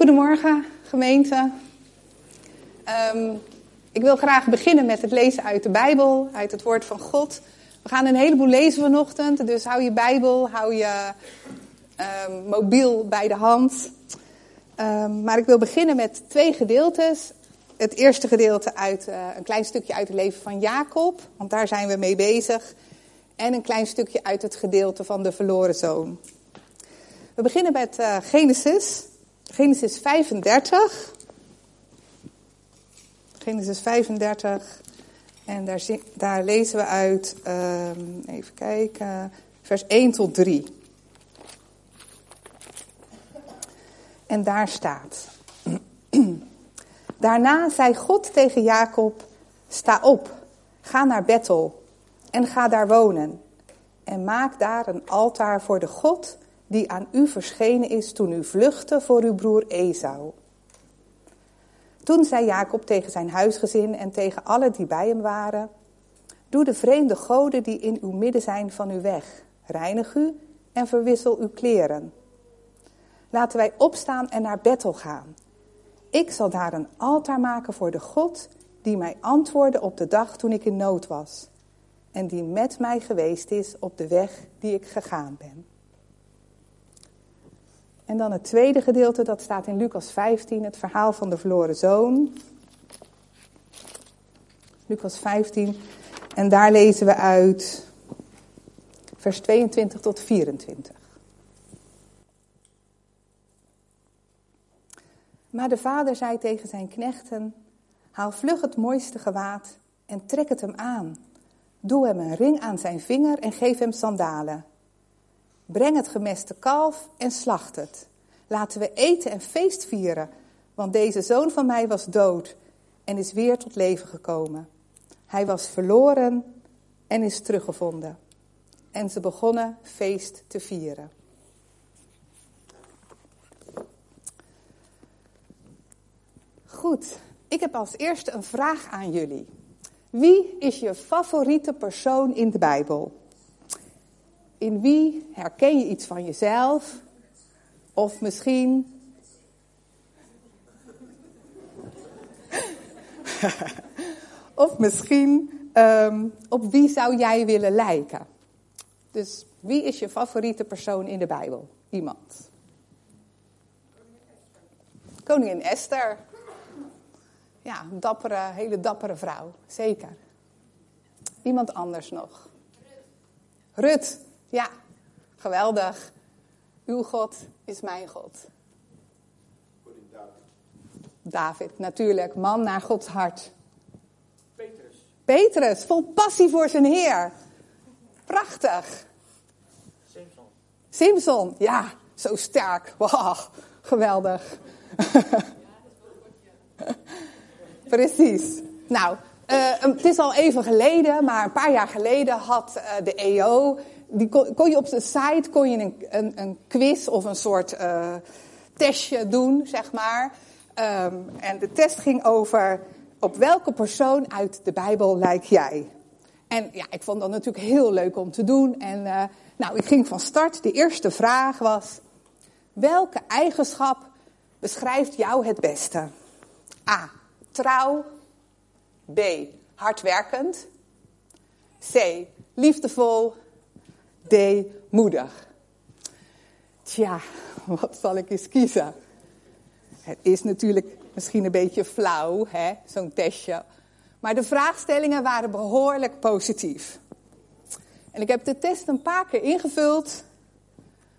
Goedemorgen, gemeente. Ehm, ik wil graag beginnen met het lezen uit de Bijbel, uit het woord van God. We gaan een heleboel lezen vanochtend, dus hou je Bijbel, hou je ehm, mobiel bij de hand. Ehm, maar ik wil beginnen met twee gedeeltes. Het eerste gedeelte uit uh, een klein stukje uit het leven van Jacob, want daar zijn we mee bezig. En een klein stukje uit het gedeelte van de verloren zoon. We beginnen met uh, Genesis, Genesis 35. Genesis 35. En daar, daar lezen we uit, um, even kijken, vers 1 tot 3. En daar staat. Daarna zei God tegen Jacob: Sta op, ga naar Bethel en ga daar wonen. En maak daar een altaar voor de God die aan u verschenen is toen u vluchtte voor uw broer Esau. Toen zei Jacob tegen zijn huisgezin en tegen alle die bij hem waren: Doe de vreemde goden die in uw midden zijn van u weg. Reinig u en verwissel uw kleren. Laten wij opstaan en naar Bethel gaan. Ik zal daar een altaar maken voor de God die mij antwoordde op de dag toen ik in nood was. En die met mij geweest is op de weg die ik gegaan ben. En dan het tweede gedeelte, dat staat in Lucas 15, het verhaal van de verloren zoon. Lucas 15, en daar lezen we uit vers 22 tot 24. Maar de vader zei tegen zijn knechten: Haal vlug het mooiste gewaad en trek het hem aan. Doe hem een ring aan zijn vinger en geef hem sandalen. Breng het gemeste kalf en slacht het. Laten we eten en feest vieren, want deze zoon van mij was dood en is weer tot leven gekomen. Hij was verloren en is teruggevonden. En ze begonnen feest te vieren. Goed, ik heb als eerste een vraag aan jullie. Wie is je favoriete persoon in de Bijbel? In wie herken je iets van jezelf? Of misschien. of misschien, um, op wie zou jij willen lijken? Dus wie is je favoriete persoon in de Bijbel? Iemand. Koningin Esther. Ja, een dappere, hele dappere vrouw, zeker. Iemand anders nog. Rut, ja, geweldig. Uw God is mijn God. David. David, natuurlijk, man naar Gods hart. Petrus. Petrus, vol passie voor zijn Heer. Prachtig. Simpson. Simpson, ja, zo sterk. Wow, geweldig. Precies. Nou, uh, het is al even geleden, maar een paar jaar geleden had uh, de EO, die kon, kon, je op de site kon je een, een, een quiz of een soort uh, testje doen, zeg maar. Um, en de test ging over op welke persoon uit de Bijbel lijk jij? En ja, ik vond dat natuurlijk heel leuk om te doen. En nou, ik ging van start. De eerste vraag was: welke eigenschap beschrijft jou het beste? A trouw. B. Hardwerkend. C. Liefdevol. D. Moedig. Tja, wat zal ik eens kiezen? Het is natuurlijk misschien een beetje flauw, hè, zo'n testje. Maar de vraagstellingen waren behoorlijk positief. En ik heb de test een paar keer ingevuld,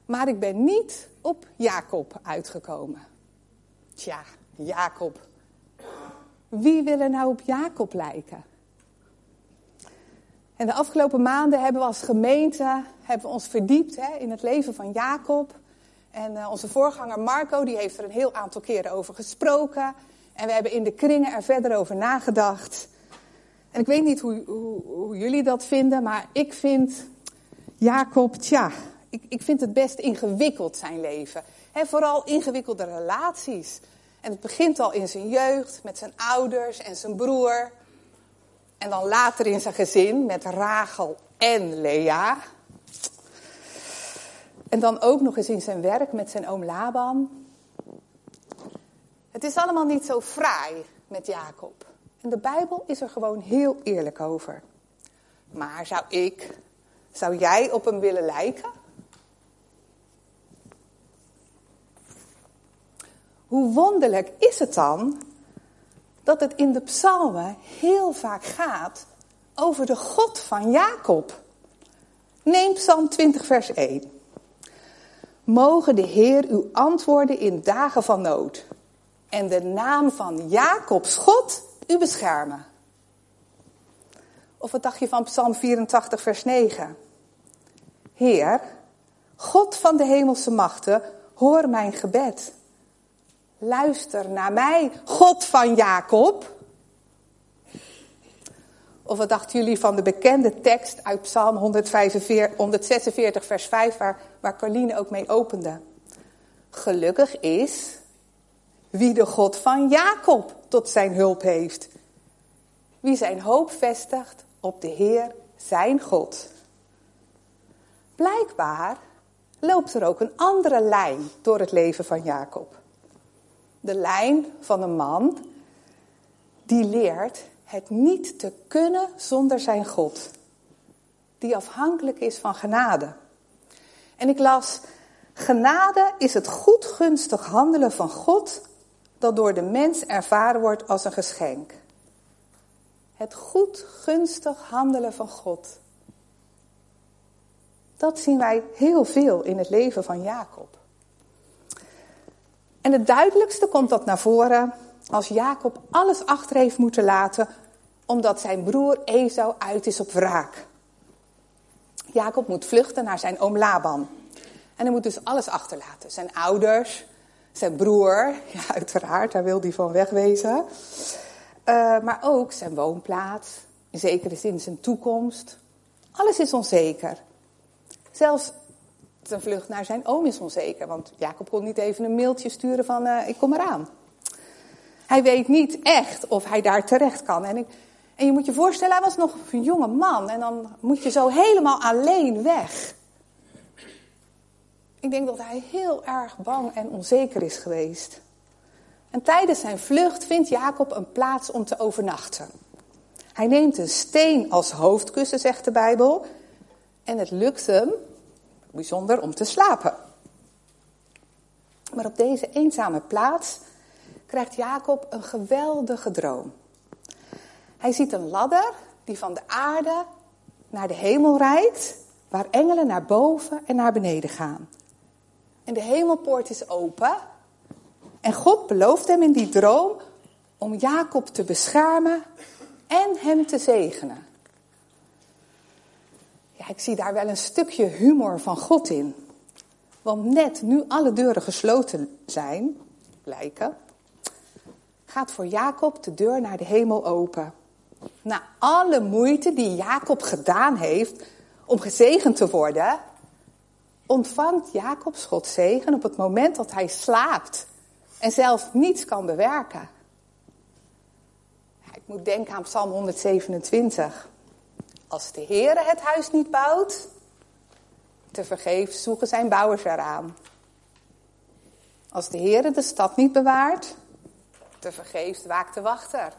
maar ik ben niet op Jacob uitgekomen. Tja, Jacob. Wie wil er nou op Jacob lijken? En de afgelopen maanden hebben we als gemeente hebben we ons verdiept hè, in het leven van Jacob. En uh, onze voorganger Marco die heeft er een heel aantal keren over gesproken. En we hebben in de kringen er verder over nagedacht. En ik weet niet hoe, hoe, hoe jullie dat vinden, maar ik vind Jacob, tja, ik, ik vind het best ingewikkeld zijn leven. He, vooral ingewikkelde relaties. En het begint al in zijn jeugd met zijn ouders en zijn broer. En dan later in zijn gezin met Rachel en Lea. En dan ook nog eens in zijn werk met zijn oom Laban. Het is allemaal niet zo fraai met Jacob. En de Bijbel is er gewoon heel eerlijk over. Maar zou ik, zou jij op hem willen lijken? Hoe wonderlijk is het dan dat het in de psalmen heel vaak gaat over de God van Jacob. Neem Psalm 20, vers 1. Mogen de Heer u antwoorden in dagen van nood en de naam van Jacobs God u beschermen. Of wat dacht je van Psalm 84, vers 9? Heer, God van de hemelse machten, hoor mijn gebed. Luister naar mij, God van Jacob. Of wat dachten jullie van de bekende tekst uit Psalm 145, 146, vers 5, waar, waar Carline ook mee opende? Gelukkig is wie de God van Jacob tot zijn hulp heeft. Wie zijn hoop vestigt op de Heer, zijn God. Blijkbaar loopt er ook een andere lijn door het leven van Jacob. De lijn van een man die leert het niet te kunnen zonder zijn God. Die afhankelijk is van genade. En ik las, genade is het goedgunstig handelen van God dat door de mens ervaren wordt als een geschenk. Het goedgunstig handelen van God. Dat zien wij heel veel in het leven van Jacob. En het duidelijkste komt dat naar voren als Jacob alles achter heeft moeten laten omdat zijn broer Esau uit is op wraak. Jacob moet vluchten naar zijn oom Laban. En hij moet dus alles achterlaten. Zijn ouders, zijn broer, ja uiteraard, daar wil hij van wegwezen. Uh, maar ook zijn woonplaats, in zekere zin zijn toekomst. Alles is onzeker. Zelfs zijn vlucht naar zijn oom is onzeker, want Jacob kon niet even een mailtje sturen van uh, ik kom eraan. Hij weet niet echt of hij daar terecht kan. En, en je moet je voorstellen, hij was nog een jonge man en dan moet je zo helemaal alleen weg. Ik denk dat hij heel erg bang en onzeker is geweest. En tijdens zijn vlucht vindt Jacob een plaats om te overnachten. Hij neemt een steen als hoofdkussen, zegt de Bijbel. En het lukt hem, bijzonder, om te slapen. Maar op deze eenzame plaats krijgt Jacob een geweldige droom. Hij ziet een ladder die van de aarde naar de hemel rijdt, waar engelen naar boven en naar beneden gaan. En de hemelpoort is open. En God belooft hem in die droom om Jacob te beschermen en hem te zegenen. Ik zie daar wel een stukje humor van God in. Want net nu alle deuren gesloten zijn, blijken, gaat voor Jacob de deur naar de hemel open. Na alle moeite die Jacob gedaan heeft om gezegend te worden, ontvangt Jacobs Gods zegen op het moment dat hij slaapt en zelf niets kan bewerken. ik moet denken aan Psalm 127. Als de Heere het huis niet bouwt, te vergeefs zoeken zijn bouwers eraan. Als de Heere de stad niet bewaart, te vergeefs waakt de wachter.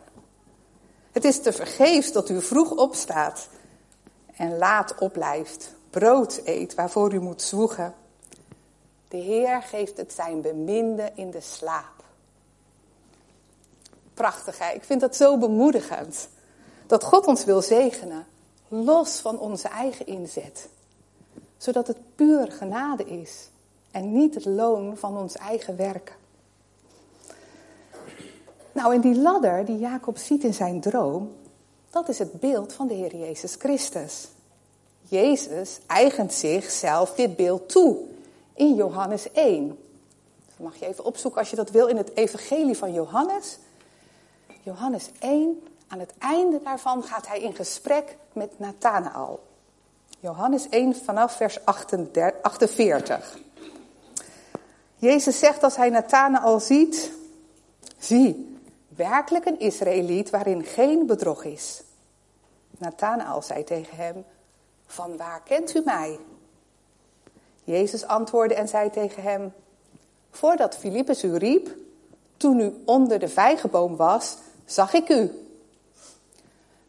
Het is te vergeefs dat u vroeg opstaat en laat opblijft brood eet waarvoor u moet zwoegen. De Heer geeft het zijn beminde in de slaap. Prachtig, hè? Ik vind dat zo bemoedigend. Dat God ons wil zegenen, los van onze eigen inzet. Zodat het puur genade is en niet het loon van ons eigen werken. Nou, en die ladder die Jacob ziet in zijn droom, dat is het beeld van de Heer Jezus Christus. Jezus eigent zichzelf dit beeld toe in Johannes 1. Dat mag je even opzoeken als je dat wil in het Evangelie van Johannes. Johannes 1, aan het einde daarvan gaat hij in gesprek met Nathanael. Johannes 1 vanaf vers 48. Jezus zegt als hij Nathanael ziet, zie, werkelijk een Israëliet waarin geen bedrog is. Nathanael zei tegen hem, van waar kent u mij? Jezus antwoordde en zei tegen hem, voordat Filippus u riep, Toen u onder de vijgenboom was, zag ik u.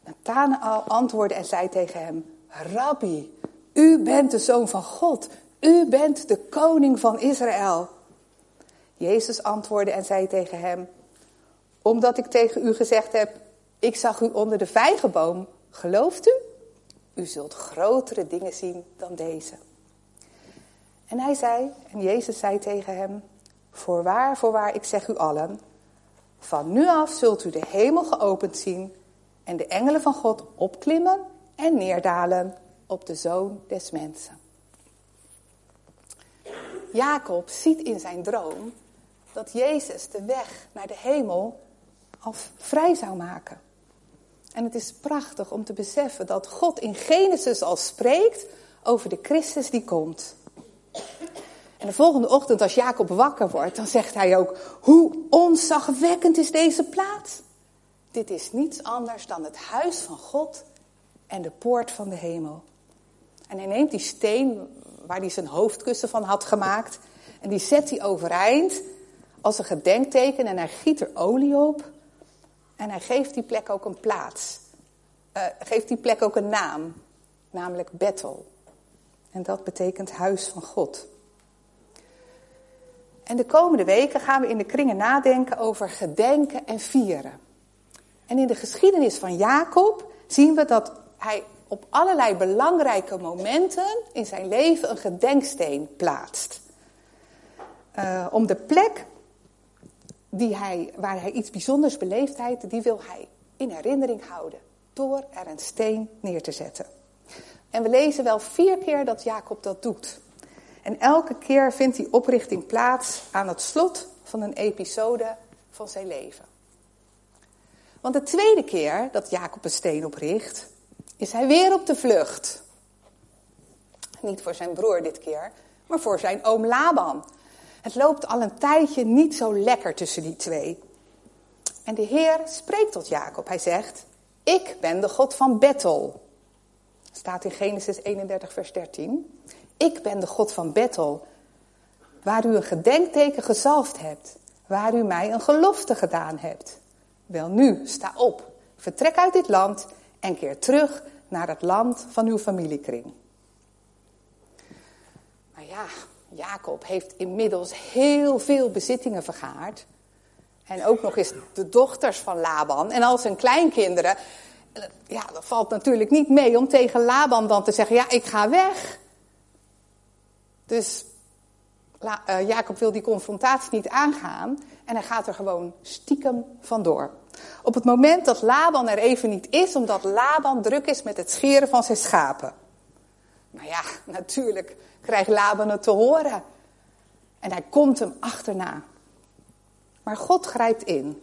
Nathanael antwoordde en zei tegen hem, Rabbi, u bent de zoon van God. U bent de koning van Israël. Jezus antwoordde en zei tegen hem, omdat ik tegen u gezegd heb, ik zag u onder de vijgenboom, gelooft u? U zult grotere dingen zien dan deze. En hij zei, en Jezus zei tegen hem, voorwaar, voorwaar, ik zeg u allen, van nu af zult u de hemel geopend zien en de engelen van God opklimmen en neerdalen op de zoon des mensen. Jacob ziet in zijn droom dat Jezus de weg naar de hemel al vrij zou maken. En het is prachtig om te beseffen dat God in Genesis al spreekt over de Christus die komt. En de volgende ochtend als Jacob wakker wordt, dan zegt hij ook, hoe onzagwekkend is deze plaats. Dit is niets anders dan het huis van God en de poort van de hemel. En hij neemt die steen waar hij zijn hoofdkussen van had gemaakt en die zet hij overeind als een gedenkteken en hij giet er olie op. En hij geeft die plek ook een plaats. Uh, geeft die plek ook een naam, namelijk Bethel. En dat betekent huis van God. En de komende weken gaan we in de kringen nadenken over gedenken en vieren. En in de geschiedenis van Jacob zien we dat hij op allerlei belangrijke momenten in zijn leven een gedenksteen plaatst. Uh, om de plek die hij, waar hij iets bijzonders beleefd heeft, die wil hij in herinnering houden. Door er een steen neer te zetten. En we lezen wel vier keer dat Jacob dat doet. En elke keer vindt die oprichting plaats aan het slot van een episode van zijn leven. Want de tweede keer dat Jacob een steen opricht, is hij weer op de vlucht. Niet voor zijn broer dit keer, maar voor zijn oom Laban. Het loopt al een tijdje niet zo lekker tussen die twee. En de Heer spreekt tot Jacob. Hij zegt: Ik ben de God van Bethel. Staat in Genesis 31, vers 13. Ik ben de God van Bethel, waar u een gedenkteken gezalfd hebt, waar u mij een gelofte gedaan hebt. Wel nu, sta op, vertrek uit dit land en keer terug naar het land van uw familiekring. Maar ja, Jacob heeft inmiddels heel veel bezittingen vergaard. En ook nog eens de dochters van Laban en al zijn kleinkinderen. Ja, dat valt natuurlijk niet mee om tegen Laban dan te zeggen: Ja, ik ga weg. Dus Jacob wil die confrontatie niet aangaan en hij gaat er gewoon stiekem vandoor. Op het moment dat Laban er even niet is, omdat Laban druk is met het scheren van zijn schapen. Maar ja, natuurlijk krijgt Laban het te horen. En hij komt hem achterna. Maar God grijpt in.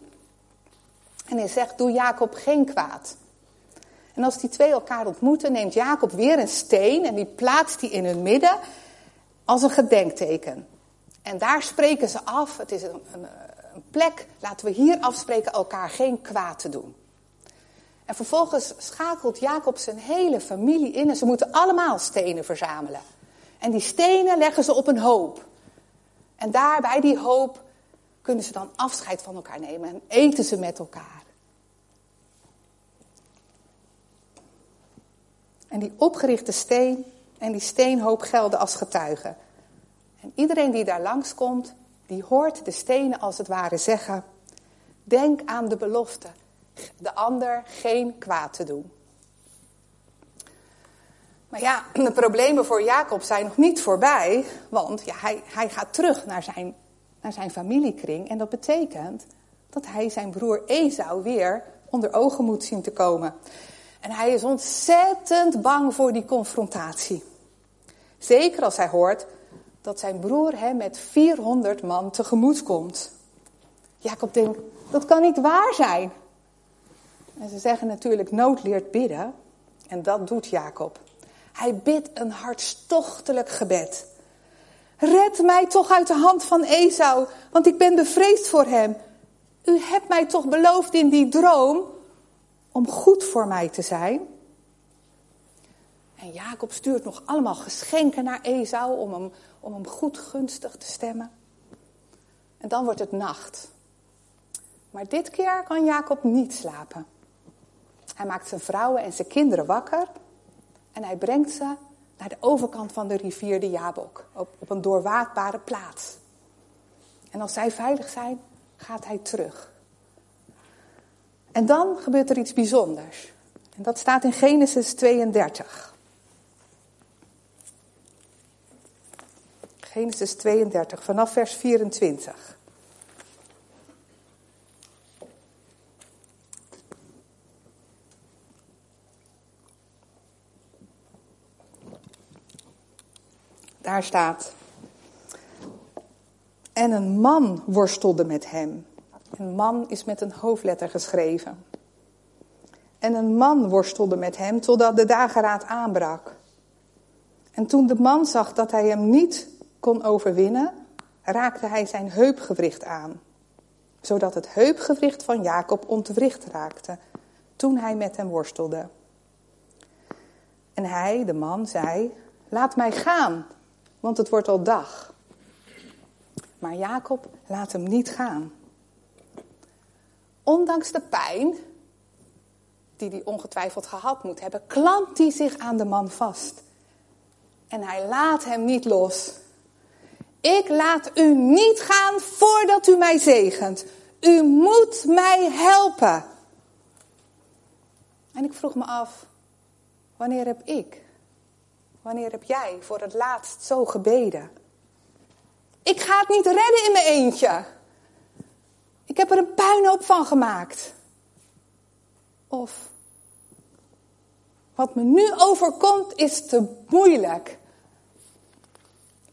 En hij zegt, doe Jacob geen kwaad. En als die twee elkaar ontmoeten, neemt Jacob weer een steen en die plaatst hij in hun midden als een gedenkteken. En daar spreken ze af, het is een, een, een plek, laten we hier afspreken elkaar geen kwaad te doen. En vervolgens schakelt Jacob zijn hele familie in en ze moeten allemaal stenen verzamelen. En die stenen leggen ze op een hoop. En daar bij die hoop kunnen ze dan afscheid van elkaar nemen en eten ze met elkaar. En die opgerichte steen en die steenhoop gelden als getuigen. En iedereen die daar langskomt, die hoort de stenen als het ware zeggen: Denk aan de belofte, de ander geen kwaad te doen. Maar ja, de problemen voor Jacob zijn nog niet voorbij, want ja, hij, hij gaat terug naar zijn, naar zijn familiekring. En dat betekent dat hij zijn broer Esau weer onder ogen moet zien te komen. En hij is ontzettend bang voor die confrontatie. Zeker als hij hoort dat zijn broer hem met 400 man tegemoet komt. Jacob denkt, dat kan niet waar zijn. En ze zeggen natuurlijk, nood leert bidden. En dat doet Jacob. Hij bidt een hartstochtelijk gebed. Red mij toch uit de hand van Esau, want ik ben bevreesd voor hem. U hebt mij toch beloofd in die droom om goed voor mij te zijn? En Jacob stuurt nog allemaal geschenken naar Esau om hem, om hem goed gunstig te stemmen. En dan wordt het nacht. Maar dit keer kan Jacob niet slapen. Hij maakt zijn vrouwen en zijn kinderen wakker en hij brengt ze naar de overkant van de rivier de Jabok, op, op een doorwaadbare plaats. En als zij veilig zijn, gaat hij terug. En dan gebeurt er iets bijzonders. En dat staat in Genesis 32. Genesis 32, vanaf vers 24. Daar staat. En een man worstelde met hem. Een man is met een hoofdletter geschreven. En een man worstelde met hem totdat de dageraad aanbrak. En toen de man zag dat hij hem niet kon overwinnen, raakte hij zijn heupgewricht aan, zodat het heupgewricht van Jacob ontwricht raakte toen hij met hem worstelde. En hij, de man, zei: Laat mij gaan, want het wordt al dag. Maar Jacob laat hem niet gaan. Ondanks de pijn die hij ongetwijfeld gehad moet hebben, klampt hij zich aan de man vast. En hij laat hem niet los. Ik laat u niet gaan voordat u mij zegent. U moet mij helpen. En ik vroeg me af, wanneer heb ik, wanneer heb jij voor het laatst zo gebeden? Ik ga het niet redden in mijn eentje. Ik heb er een puinhoop van gemaakt. Of wat me nu overkomt is te moeilijk.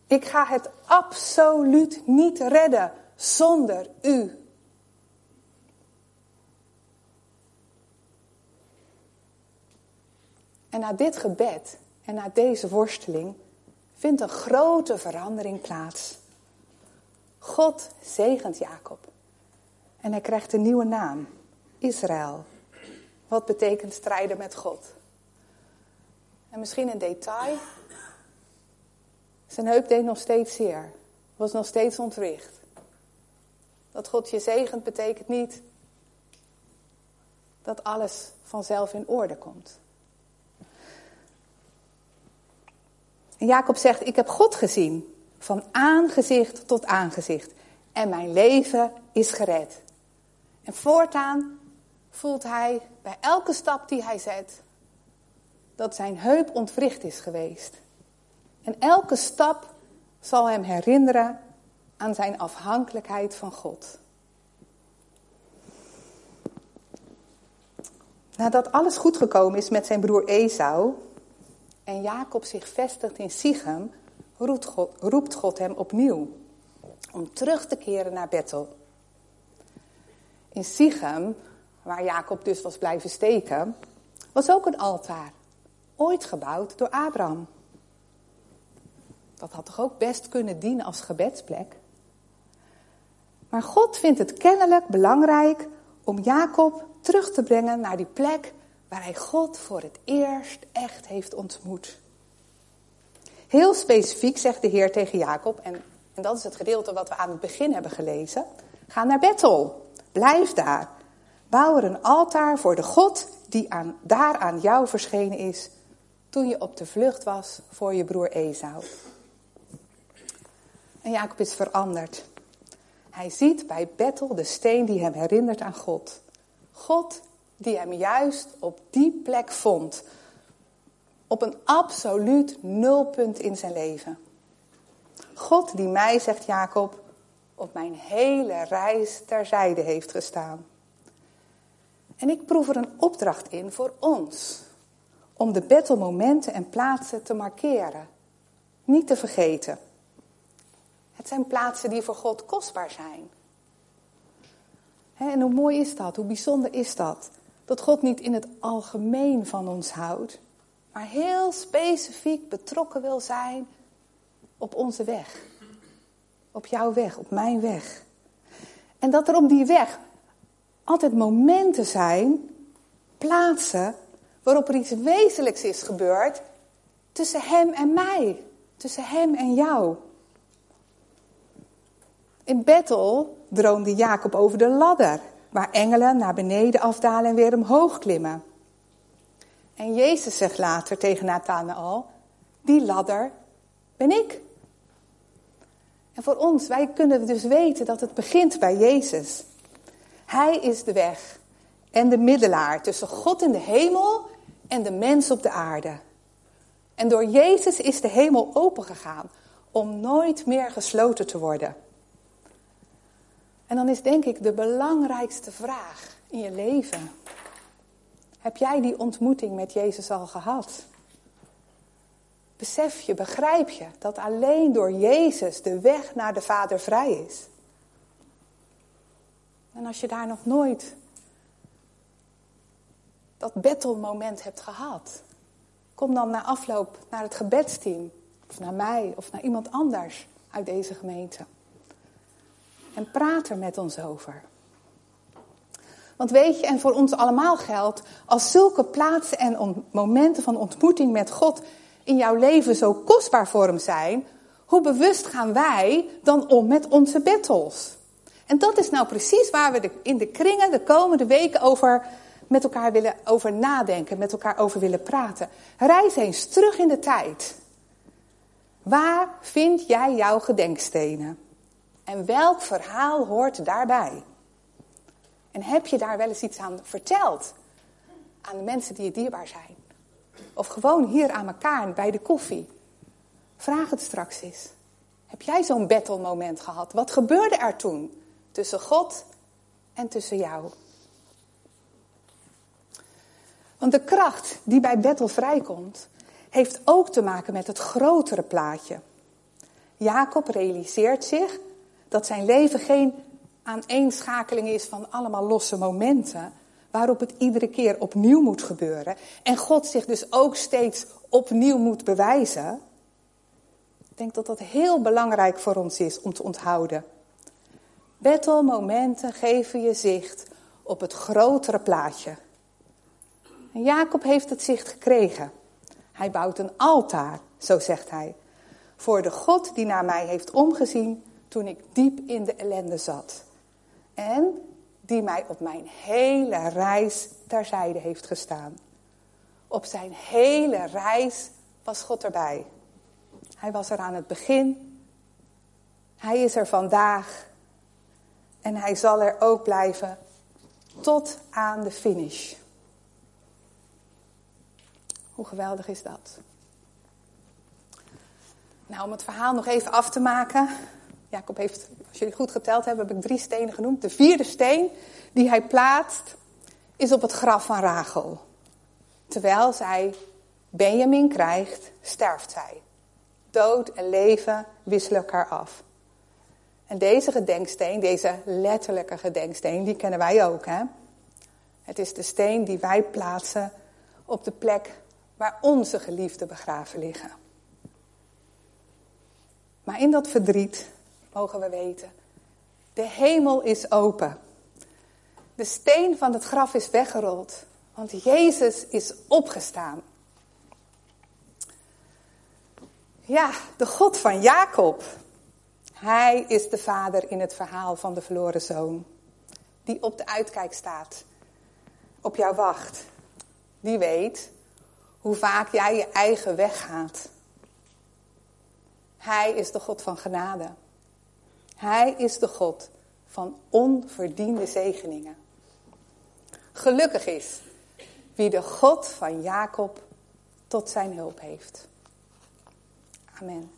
Ik ga het absoluut niet redden zonder u. En na dit gebed en na deze worsteling vindt een grote verandering plaats. God zegent Jacob. En hij krijgt een nieuwe naam, Israël. Wat betekent strijden met God? En misschien een detail. Zijn heup deed nog steeds zeer. Was nog steeds ontwricht. Dat God je zegent betekent niet dat alles vanzelf in orde komt. En Jacob zegt, ik heb God gezien, van aangezicht tot aangezicht. En mijn leven is gered. En voortaan voelt hij bij elke stap die hij zet, dat zijn heup ontwricht is geweest. En elke stap zal hem herinneren aan zijn afhankelijkheid van God. Nadat alles goed gekomen is met zijn broer Esau en Jacob zich vestigt in Sichem, roept God, roept God hem opnieuw om terug te keren naar Bethel. In Sichem, waar Jacob dus was blijven steken, was ook een altaar, ooit gebouwd door Abraham. Dat had toch ook best kunnen dienen als gebedsplek? Maar God vindt het kennelijk belangrijk om Jacob terug te brengen naar die plek waar hij God voor het eerst echt heeft ontmoet. Heel specifiek zegt de Heer tegen Jacob, en, en dat is het gedeelte wat we aan het begin hebben gelezen: ga naar Bethel, blijf daar. Bouw er een altaar voor de God die aan, daar aan jou verschenen is toen je op de vlucht was voor je broer Esau. En Jacob is veranderd. Hij ziet bij Bethel de steen die hem herinnert aan God. God die hem juist op die plek vond. Op een absoluut nulpunt in zijn leven. God die mij, zegt Jacob, op mijn hele reis terzijde heeft gestaan. En ik proef er een opdracht in voor ons. Om de Bethelmomenten en plaatsen te markeren. Niet te vergeten. Het zijn plaatsen die voor God kostbaar zijn. en hoe mooi is dat? Hoe bijzonder is dat? Dat God niet in het algemeen van ons houdt, maar heel specifiek betrokken wil zijn op onze weg. Op jouw weg, op mijn weg. En dat er op die weg altijd momenten zijn, plaatsen, waarop er iets wezenlijks is gebeurd tussen hem en mij, tussen hem en jou. In Bethel droomde Jacob over de ladder waar engelen naar beneden afdalen en weer omhoog klimmen. En Jezus zegt later tegen Nathanael, die ladder ben ik. En voor ons, wij kunnen dus weten dat het begint bij Jezus. Hij is de weg en de middelaar tussen God in de hemel en de mens op de aarde. En door Jezus is de hemel opengegaan om nooit meer gesloten te worden. En dan is denk ik de belangrijkste vraag in je leven. Heb jij die ontmoeting met Jezus al gehad? Besef je, begrijp je dat alleen door Jezus de weg naar de Vader vrij is? En als je daar nog nooit dat battlemoment hebt gehad, kom dan na afloop naar het gebedsteam, of naar mij, of naar iemand anders uit deze gemeente. En praat er met ons over. Want weet je, en voor ons allemaal geldt, als zulke plaatsen en momenten van ontmoeting met God in jouw leven zo kostbaar voor hem zijn, hoe bewust gaan wij dan om met onze battles? En dat is nou precies waar we in de kringen de komende weken over met elkaar willen over nadenken, met elkaar over willen praten. Reis eens terug in de tijd. Waar vind jij jouw gedenkstenen? En welk verhaal hoort daarbij? En heb je daar wel eens iets aan verteld? Aan de mensen die je dierbaar zijn? Of gewoon hier aan elkaar bij de koffie? Vraag het straks eens. Heb jij zo'n battle moment gehad? Wat gebeurde er toen tussen God en tussen jou? Want de kracht die bij Bethel vrijkomt, heeft ook te maken met het grotere plaatje. Jacob realiseert zich dat zijn leven geen aaneenschakeling is van allemaal losse momenten, waarop het iedere keer opnieuw moet gebeuren en God zich dus ook steeds opnieuw moet bewijzen. Ik denk dat dat heel belangrijk voor ons is om te onthouden. Bettelmomenten geven je zicht op het grotere plaatje. Jacob heeft het zicht gekregen. Hij bouwt een altaar, zo zegt hij, voor de God die naar mij heeft omgezien toen ik diep in de ellende zat. En die mij op mijn hele reis terzijde heeft gestaan. Op zijn hele reis was God erbij. Hij was er aan het begin. Hij is er vandaag. En hij zal er ook blijven tot aan de finish. Hoe geweldig is dat? Nou, om het verhaal nog even af te maken. Jacob heeft, als jullie goed geteld hebben, heb ik drie stenen genoemd. De vierde steen die hij plaatst, is op het graf van Rachel. Terwijl zij Benjamin krijgt, sterft zij. Dood en leven wisselen elkaar af. En deze gedenksteen, deze letterlijke gedenksteen, die kennen wij ook. Hè? Het is de steen die wij plaatsen op de plek waar onze geliefden begraven liggen. Maar in dat verdriet mogen we weten, de hemel is open. De steen van het graf is weggerold, want Jezus is opgestaan. Ja, de God van Jacob. Hij is de vader in het verhaal van de verloren zoon. Die op de uitkijk staat, op jou wacht. Die weet hoe vaak jij je eigen weg gaat. Hij is de God van genade. Hij is de God van onverdiende zegeningen. Gelukkig is wie de God van Jacob tot zijn hulp heeft. Amen.